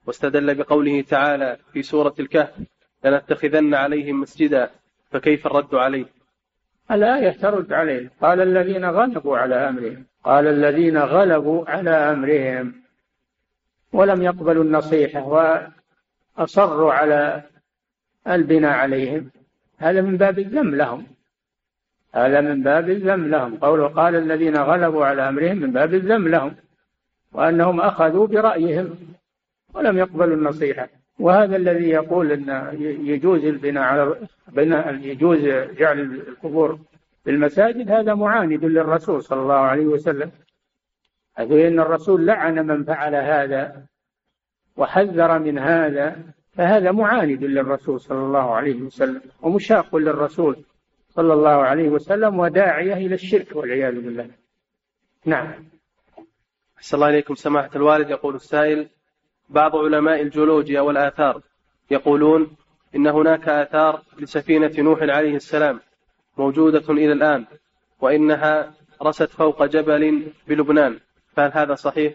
واستدل بقوله تعالى في سورة الكهف لنتخذن عليهم مسجدا فكيف الرد عليه؟ الآية ترد عليه. قال الذين غلبوا على أمرهم. قال الذين غلبوا على أمرهم. ولم يقبلوا النصيحة وأصروا على البناء عليهم. هذا من باب الذم لهم. هذا من باب الذم لهم. قوله قال الذين غلبوا على أمرهم من باب الذم لهم. وأنهم أخذوا برأيهم. ولم يقبلوا النصيحة. وهذا الذي يقول أن يجوز البناء على بناء يجوز جعل القبور في المساجد هذا معاند للرسول صلى الله عليه وسلم حيث أن الرسول لعن من فعل هذا وحذر من هذا فهذا معاند للرسول صلى الله عليه وسلم ومشاق للرسول صلى الله عليه وسلم وداعية إلى الشرك والعياذ بالله. نعم. أحسن الله إليكم. سماحة الوالد يقول السائل بعض علماء الجيولوجيا والآثار يقولون إن هناك آثار لسفينة نوح عليه السلام موجودة إلى الآن وإنها رست فوق جبل بلبنان. فهل هذا صحيح؟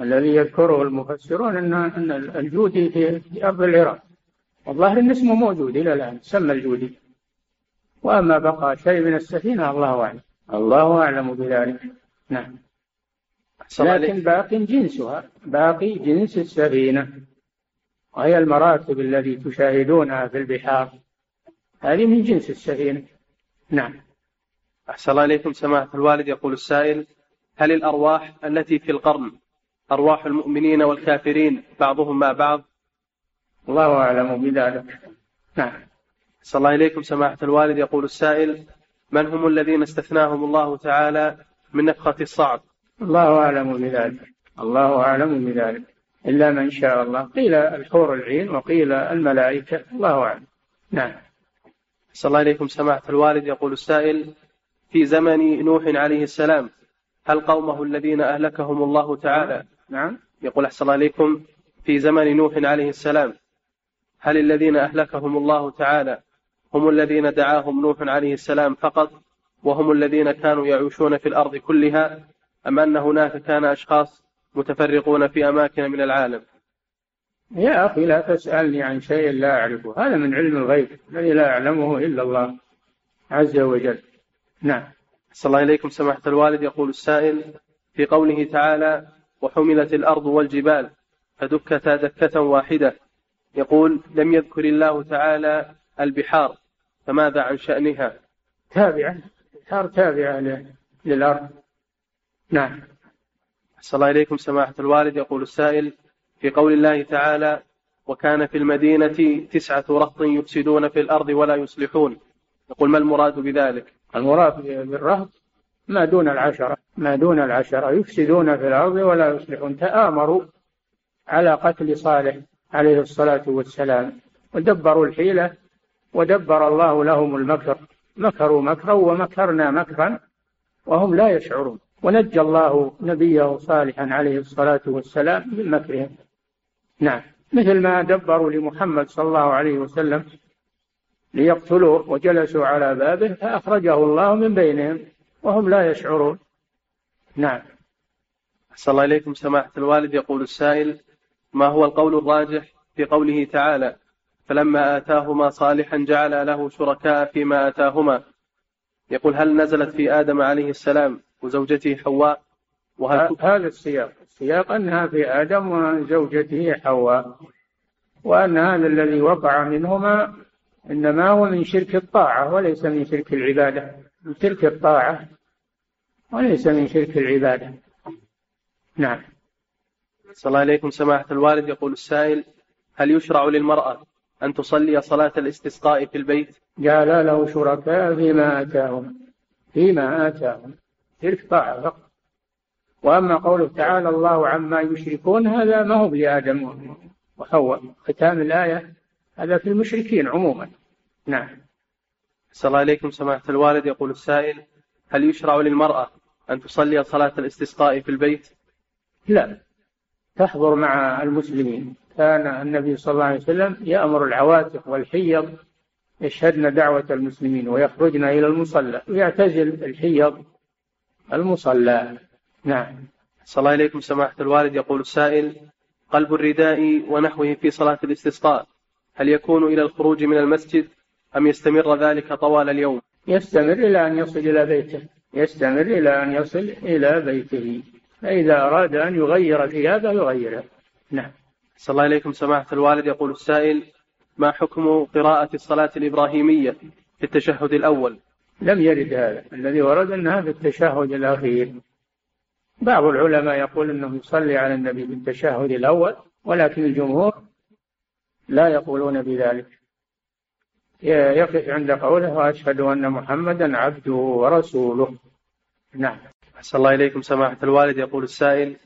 الذي يذكره المفسرون أن أن الجودي في أرض العراق. والظاهر أن اسمه موجود إلى الآن سمى الجودي. وأما بقى شيء من السفينة الله أعلم. الله أعلم بذلك. نعم. لكن باق جنسها باقي جنس السفينة وهي المراتب التي تشاهدونها في البحار. هذه من جنس السفينة. نعم. أحسن الله إليكم. سماحة الوالد يقول السائل هل الأرواح التي في القرن أرواح المؤمنين والكافرين بعضهم مع بعض؟ الله أعلم بذلك. نعم. أحسن الله إليكم. سماحة الوالد يقول السائل من هم الذين استثناهم الله تعالى من نفخة الصعب الله أعلم بذلك. الله أعلم بذلك. إلا من شاء الله. قيل الحور العين وقيل الملائكة. الله أعلم. نعم. صلى الله عليكم. سماحة الوالد يقول السائل في زمن نوح عليه السلام هل قومه الذين أهلكهم الله تعالى؟ نعم. يقول أحسن الله عليكم في زمن نوح عليه السلام هل الذين أهلكهم الله تعالى هم الذين دعاهم نوح عليه السلام فقط وهم الذين كانوا يعيشون في الأرض كلها أم أن هناك كان أشخاص متفرقون في أماكن من العالم؟ يا أخي لا تسألني عن شيء لا أعرفه هذا من علم الغيب الذي لا يعلمه إلا الله عز وجل. نعم. صلى الله إليكم سماحة الوالد يقول السائل في قوله تعالى وحملت الأرض والجبال فدكتا دكة واحدة يقول لم يذكر الله تعالى البحار فماذا عن شأنها؟ تابعة البحار تابعة للأرض. نعم. صلى الله إليكم سماحة الوالد. يقول السائل في قول الله تعالى وكان في المدينة تسعة رهط يفسدون في الأرض ولا يصلحون. يقول ما المراد بذلك؟ المراد بالرهط ما دون العشرة ما دون العشرة يفسدون في الأرض ولا يصلحون. تآمروا على قتل صالح عليه الصلاة والسلام ودبروا الحيلة ودبر الله لهم المكر. مكروا مكرا ومكرنا مكرا وهم لا يشعرون. ونجى الله نبيه صالحا عليه الصلاة والسلام من مكرهم. نعم. مثل ما دبروا لمحمد صلى الله عليه وسلم ليقتلوه وجلسوا على بابه فأخرجه الله من بينهم وهم لا يشعرون. نعم. أحسن الله إليكم. سماحة الوالد يقول السائل ما هو القول الراجح في قوله تعالى فلما آتاهما صالحا جعل له شركاء فيما آتاهما يقول هل نزلت في آدم عليه السلام وزوجته حواء وهل هذا السياق. السياق أنها في آدم وزوجته حواء وأن هذا الذي وقع منهما إنما هو من شرك الطاعة وليس من شرك العبادة. من شرك الطاعة وليس من شرك العبادة. نعم. صلى الله عليكم سماحة الوالد. يقول السائل هل يشرع للمرأة أن تصلي صلاة الاستسقاء في البيت؟ جعل له شركاء فيما آتاهم. فيما آتاهم. تلك طاعة فقط. وأما قوله تعالى الله عما يشركون هذا ما هو لآدم وحواء. ختام الآية هذا في المشركين عموما. نعم. صلى الله عليكم سماحة الوالد. يقول السائل هل يشرع للمرأة أن تصلي صلاة الاستسقاء في البيت؟ لا. تحضر مع المسلمين. كان النبي صلى الله عليه وسلم يأمر العواتق والحيض يشهدن دعوة المسلمين ويخرجن إلى المصلى ويعتزل الحيض. المصلى. نعم. صلى الله عليكم سماحة الوالد. يقول السائل قلب الرداء ونحوه في صلاة الاستسقاء هل يكون إلى الخروج من المسجد أم يستمر ذلك طوال اليوم؟ يستمر إلى أن يصل إلى بيته. يستمر إلى أن يصل إلى بيته. فإذا أراد أن يغير ثيابه يغيرها نعم. صلى الله عليكم سماحة الوالد. يقول السائل ما حكم قراءة الصلاة الإبراهيمية في التشهد الأول؟ لم يرد هذا. الذي ورد أنها في التشهد الأخير. بعض العلماء يقول أنه يصلي على النبي في التشهد الأول ولكن الجمهور لا يقولون بذلك. يقف عند قوله وأشهد أن محمدا عبده ورسوله. نعم. أحسن الله إليكم سماحة الوالد. يقول السائل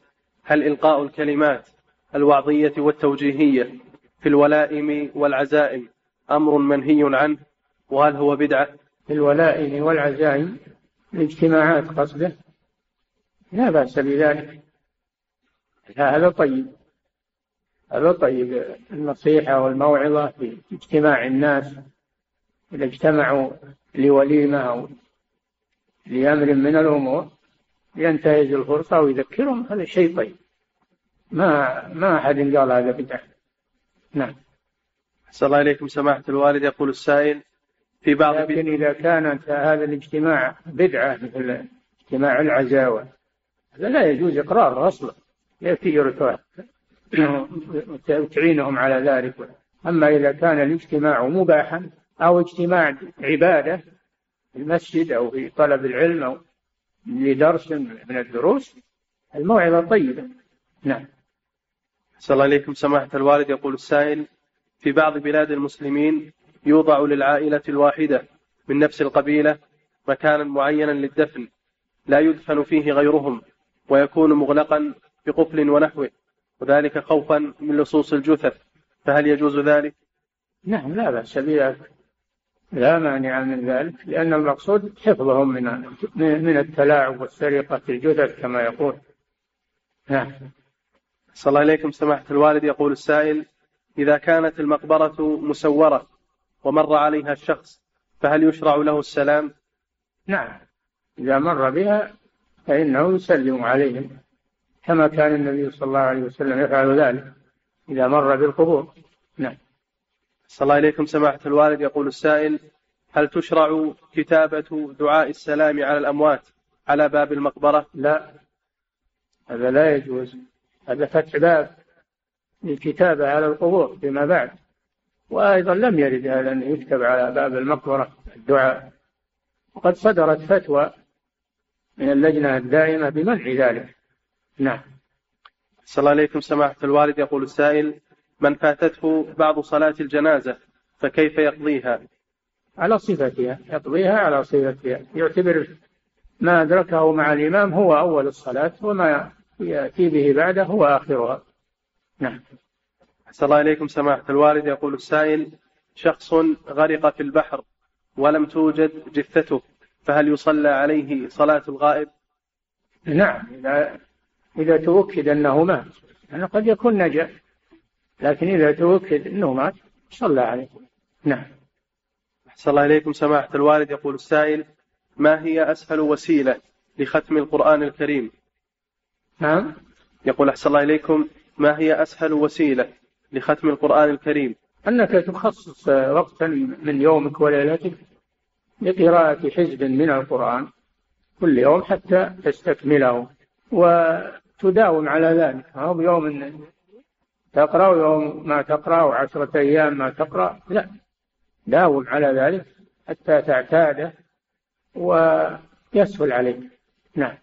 هل إلقاء الكلمات الوعظية والتوجيهية في الولائم والعزائم أمر منهي عنه؟ وهل هو بدعة في الولائم والعزائم الاجتماعات قصده. لا بأس بذلك. هذا طيب. هذا طيب. النصيحة والموعظة في اجتماع الناس إذا اجتمعوا لوليمة أو لأمر من الأمور ينتهز الفرصة ويذكرهم. هذا شيء طيب. ما ما أحد قال هذا بدعة. نعم. صلى الله إليكم سماحة الوالد. يقول السائل في بعض لكن إذا كانت هذا الاجتماع بدعة مثل اجتماع العزاوة هذا لا يجوز إقراره أصلا يأتي تعينهم على ذلك. أما إذا كان الاجتماع مباحا أو اجتماع عبادة في المسجد أو في طلب العلم أو لدرس من الدروس الموعظة طيبة. نعم. صلى الله عليكم. سماحة الوالد يقول السائل في بعض بلاد المسلمين يوضع للعائلة الواحدة من نفس القبيلة مكانا معينا للدفن لا يدفن فيه غيرهم ويكون مغلقا بقفل ونحوه وذلك خوفا من لصوص الجثث. فهل يجوز ذلك؟ نعم لا بأس. بذلك لا مانع من ذلك لأن المقصود حفظهم من من التلاعب والسرقة في الجثث كما يقول. نعم. صلى الله عليكم. سماحة الوالد يقول السائل إذا كانت المقبرة مسورة ومر عليها الشخص فهل يشرع له السلام؟ نعم. إذا مر بها فإنه يسلم عليهم كما كان النبي صلى الله عليه وسلم يفعل ذلك إذا مر بالقبور. نعم. صلى الله عليكم سماحة الوالد. يقول السائل هل تشرع كتابة دعاء السلام على الأموات على باب المقبرة؟ لا. هذا لا يجوز. هذا فتح باب للكتابة على القبور فيما بعد. وأيضا لم يرد هذا أن يكتب على باب المقبرة الدعاء. وقد صدرت فتوى من اللجنة الدائمة بمنع ذلك. نعم. صلى الله عليكم سماحة الوالد. يقول السائل من فاتته بعض صلاة الجنازة فكيف يقضيها؟ على صفتها يقضيها على صفتها. يعتبر ما أدركه مع الإمام هو أول الصلاة وما يأتي به بعده هو آخرها. نعم. صلى الله عليكم سماحة الوالد. يقول السائل شخص غرق في البحر ولم توجد جثته فهل يصلى عليه صلاة الغائب؟ نعم إذا إذا توكد أنه مات. يعني قد يكون نجا لكن إذا توكد أنه مات صلى عليه. نعم. أحسن الله إليكم سماحة الوالد. يقول السائل ما هي أسهل وسيلة لختم القرآن الكريم؟ نعم. يقول أحسن الله إليكم ما هي أسهل وسيلة لختم القرآن الكريم. أنك تخصص وقتا من يومك وليلتك لقراءة حزب من القرآن كل يوم حتى تستكمله وتداوم على ذلك. هو يوم تقرأ ويوم ما تقرأ وعشرة أيام ما تقرأ. لا داوم على ذلك حتى تعتاده ويسهل عليك. نعم.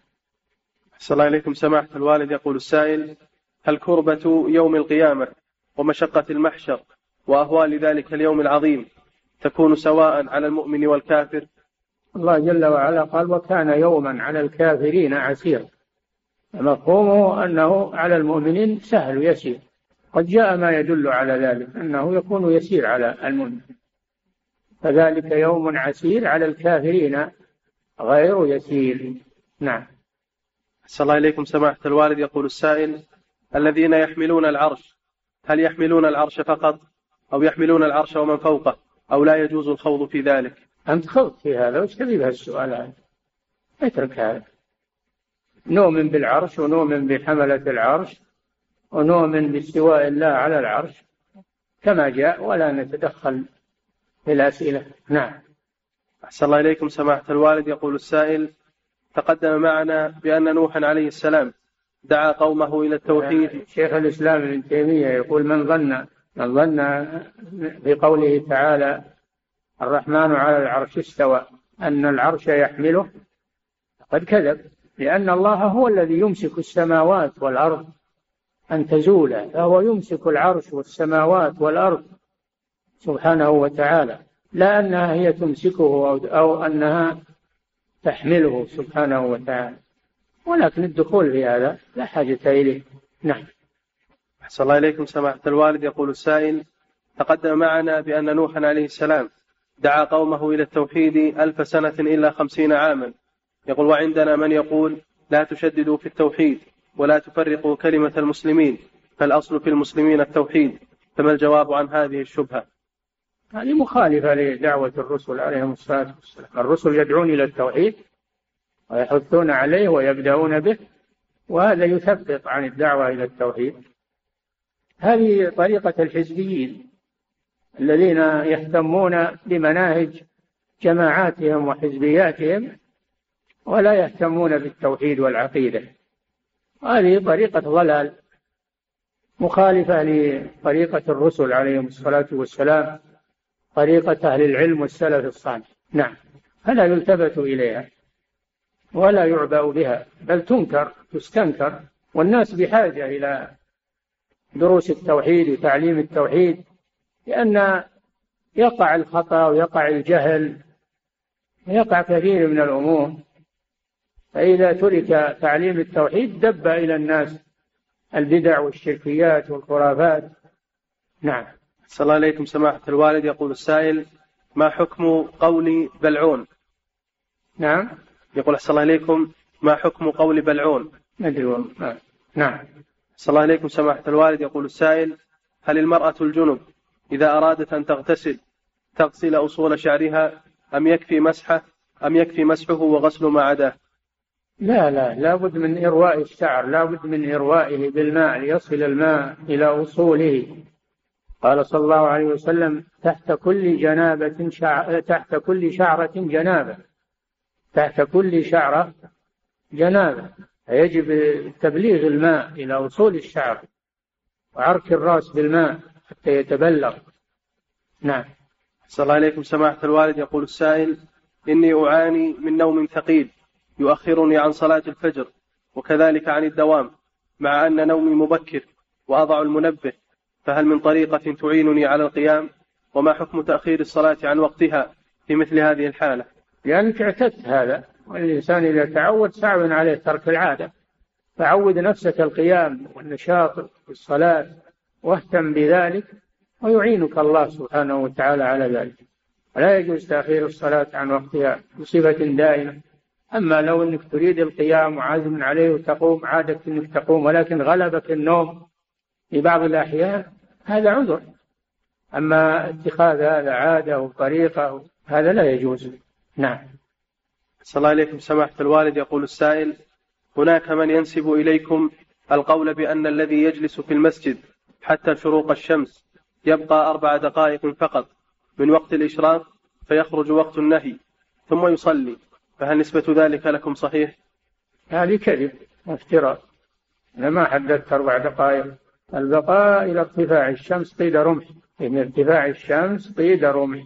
أحسن الله إليكم. سماحة الوالد يقول السائل هل كربة يوم القيامة؟ ومشقة المحشر وأهوال ذلك اليوم العظيم. تكون سواء على المؤمن والكافر. الله جل وعلا قال وكان يوما على الكافرين عسيرا مفهومه أنه على المؤمنين سهل يسير. قد جاء ما يدل على ذلك أنه يكون يسير على المؤمن. فذلك يوم عسير على الكافرين غير يسير. نعم. صلى الله إليكم سماحة الوالد. يقول السائل الذين يحملون العرش هل يحملون العرش فقط أو يحملون العرش ومن فوقه أو لا يجوز الخوض في ذلك؟ أنت خوض في هذا وش تبي بهالسؤال هذا اترك هذا. نؤمن بالعرش ونؤمن بحملة العرش ونؤمن باستواء الله على العرش كما جاء ولا نتدخل في الأسئلة. نعم. أحسن الله إليكم سماحة الوالد. يقول السائل تقدم معنا بأن نوحا عليه السلام دعا قومه إلى التوحيد. شيخ الإسلام ابن تيمية يقول من ظن من ظن في قوله تعالى الرحمن على العرش استوى أن العرش يحمله قد كذب لأن الله هو الذي يمسك السماوات والأرض أن تزولا فهو يمسك العرش والسماوات والأرض سبحانه وتعالى لا أنها هي تمسكه أو أنها تحمله سبحانه وتعالى. ولكن الدخول في هذا لا حاجة إليه. نعم. أحسن الله إليكم سماحة الوالد. يقول السائل تقدم معنا بأن نوحا عليه السلام دعا قومه إلى التوحيد ألف سنة إلا خمسين عاما. يقول وعندنا من يقول لا تشددوا في التوحيد ولا تفرقوا كلمة المسلمين فالأصل في المسلمين التوحيد. فما الجواب عن هذه الشبهة؟ هذه مخالفة لدعوة الرسل عليهم الصلاة والسلام. الرسل يدعون إلى التوحيد ويحثون عليه ويبدأون به وهذا يثبط عن الدعوة إلى التوحيد. هذه طريقة الحزبيين الذين يهتمون بمناهج جماعاتهم وحزبياتهم ولا يهتمون بالتوحيد والعقيدة. هذه طريقة ضلال مخالفة لطريقة الرسل عليهم الصلاة والسلام طريقة أهل العلم والسلف الصالح. نعم فلا يلتفت إليها. ولا يعبأ بها بل تنكر تستنكر. والناس بحاجة إلى دروس التوحيد وتعليم التوحيد لأن يقع الخطأ ويقع الجهل ويقع كثير من الأمور. فإذا ترك تعليم التوحيد دب إلى الناس البدع والشركيات والخرافات. نعم. صلى الله عليكم سماحة الوالد. يقول السائل ما حكم قول بلعون؟ نعم. يقول أحسن الله إليكم ما حكم قول بلعون؟ ندري نعم. صلى الله عليكم سماحة الوالد يقول السائل هل المرأة الجنب إذا أرادت أن تغتسل تغسل أصول شعرها أم يكفي مسحه أم يكفي مسحه وغسل ما عداه؟ لا لا لا بد من إرواء الشعر لا بد من إروائه بالماء ليصل الماء إلى أصوله. قال صلى الله عليه وسلم تحت كل جنابة شع... تحت كل شعرة جنابة. تحت كل شعرة جنابة. فيجب تبليغ الماء إلى أصول الشعر وعرك الرأس بالماء حتى يتبلغ. نعم. صلى الله عليكم سماحة الوالد. يقول السائل إني أعاني من نوم ثقيل يؤخرني عن صلاة الفجر وكذلك عن الدوام مع أن نومي مبكر وأضع المنبه فهل من طريقة تعينني على القيام؟ وما حكم تأخير الصلاة عن وقتها في مثل هذه الحالة؟ لأنك اعتدت هذا. والإنسان إذا تعود صعب عليه ترك العادة. فعود نفسك القيام والنشاط في الصلاة واهتم بذلك ويعينك الله سبحانه وتعالى على ذلك. ولا يجوز تأخير الصلاة عن وقتها بصفة دائمة. أما لو أنك تريد القيام وعزم عليه وتقوم عادة أنك تقوم ولكن غلبك النوم في بعض الأحيان هذا عذر. أما اتخاذ هذا عادة وطريقة هذا لا يجوز. نعم. صلى الله عليكم سماحة الوالد يقول السائل هناك من ينسب إليكم القول بأن الذي يجلس في المسجد حتى شروق الشمس يبقى أربع دقائق فقط من وقت الإشراق فيخرج وقت النهي ثم يصلي. فهل نسبة ذلك لكم صحيح؟ هذه كذب وافتراء. أنا ما حددت أربع دقائق البقاء إلى ارتفاع الشمس قيد رمح. من ارتفاع الشمس قيد رمح.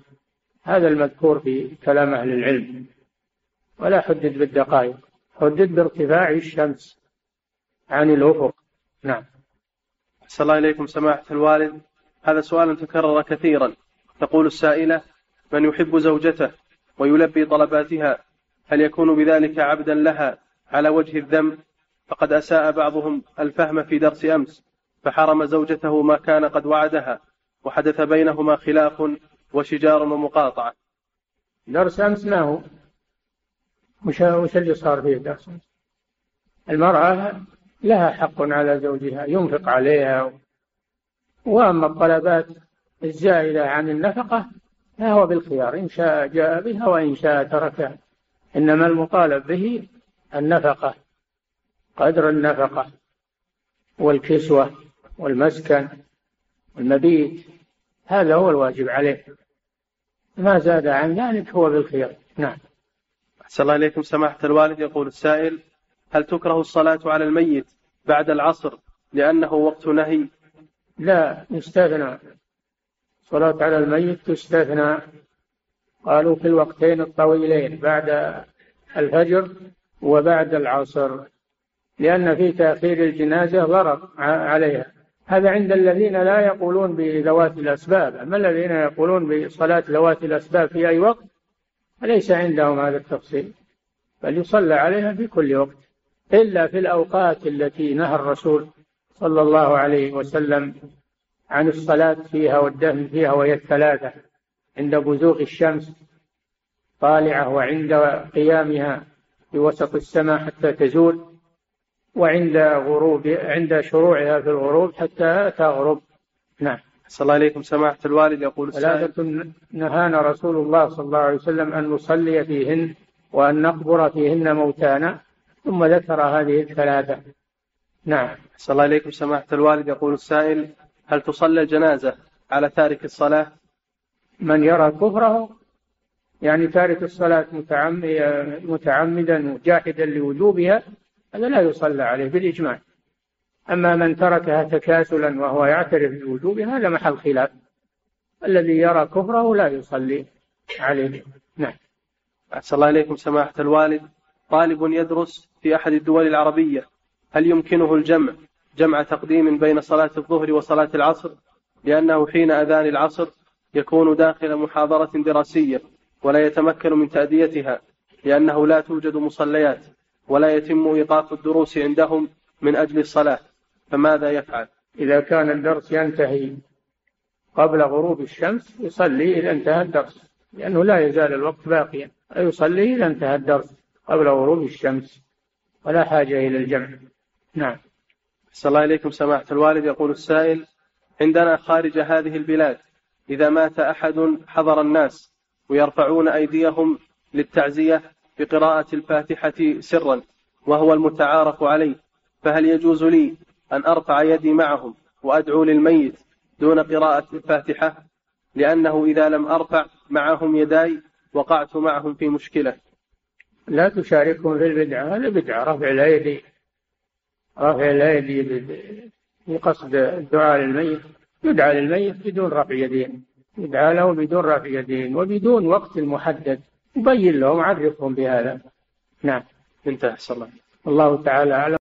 هذا المذكور في كلام أهل العلم. ولا حدد بالدقائق حدد بارتفاع الشمس عن الأفق. نعم. صلى الله عليكم سماحة الوالد. هذا سؤال تكرر كثيرا. تقول السائلة من يحب زوجته ويلبي طلباتها هل يكون بذلك عبدا لها على وجه الذم؟ فقد أساء بعضهم الفهم في درس أمس فحرم زوجته ما كان قد وعدها وحدث بينهما خلاف وشجار ومقاطعة. درس أمس ما هو؟ وش, وش اللي صار فيه درس المرأة لها حق على زوجها ينفق عليها. وأما الطلبات الزائدة عن النفقة فهو بالخيار إن شاء جاء بها وإن شاء تركها. إنما المطالب به النفقة قدر النفقة والكسوة والمسكن والمبيت. هذا هو الواجب عليه. ما زاد عن ذلك هو بالخيار نعم. أحسن الله إليكم. سماحة الوالد يقول السائل هل تكره الصلاة على الميت بعد العصر لأنه وقت نهي؟ لا يستثنى. الصلاة على الميت تستثنى. قالوا في الوقتين الطويلين بعد الفجر وبعد العصر لأن في تأخير الجنازة ضرر عليها. هذا عند الذين لا يقولون بذوات الأسباب. أما الذين يقولون بصلاة ذوات الأسباب في أي وقت فليس عندهم هذا التفصيل بل يصلى عليها في كل وقت إلا في الأوقات التي نهى الرسول صلى الله عليه وسلم عن الصلاة فيها والدفن فيها وهي الثلاثة عند بزوغ الشمس طالعة وعند قيامها في وسط السماء حتى تزول. وعند غروب عند شروعها في الغروب حتى تغرب نعم. صلى الله عليكم. سماحة الوالد يقول ثلاثة نهانا رسول الله صلى الله عليه وسلم أن نصلي فيهن وأن نقبر فيهن موتانا ثم ذكر هذه الثلاثة. نعم. صلى الله عليكم. سماحة الوالد يقول السائل هل تصلى الجنازة على تارك الصلاة؟ من يرى كفره يعني تارك الصلاة متعمدا جاحدا لوجوبها هذا لا يصلى عليه بالإجماع. أما من تركها تكاسلا وهو يعترف بوجوبها هذا محل خلاف. الذي يرى كفره لا يصلي عليه. نعم. أحسن الله إليكم سماحة الوالد. طالب يدرس في أحد الدول العربية. هل يمكنه الجمع؟ جمع تقديم بين صلاة الظهر وصلاة العصر؟ لأنه حين أذان العصر يكون داخل محاضرة دراسية ولا يتمكن من تأديتها لأنه لا توجد مصليات. ولا يتم إيقاف الدروس عندهم من أجل الصلاة فماذا يفعل؟ إذا كان الدرس ينتهي قبل غروب الشمس يصلي إذا انتهى الدرس لأنه لا يزال الوقت باقيا يصلي إذا انتهى الدرس قبل غروب الشمس ولا حاجة إلى الجمع. نعم. صلى الله إليكم سماحة الوالد. يقول السائل عندنا خارج هذه البلاد إذا مات أحد حضر الناس ويرفعون أيديهم للتعزية بقراءة الفاتحة سرا وهو المتعارف عليه فهل يجوز لي أن أرفع يدي معهم وأدعو للميت دون قراءة الفاتحة؟ لأنه إذا لم أرفع معهم يداي وقعت معهم في مشكلة. لا تشاركهم في البدعة هذا بدعة رفع الأيدي رفع الأيدي بقصد الدعاء للميت يدعى للميت بدون رفع يدين يدعى له بدون رفع يدين وبدون وقت محدد. يبين لهم عرفهم بهذا. نعم. انتهى صلى الله الله تعالى أعلم.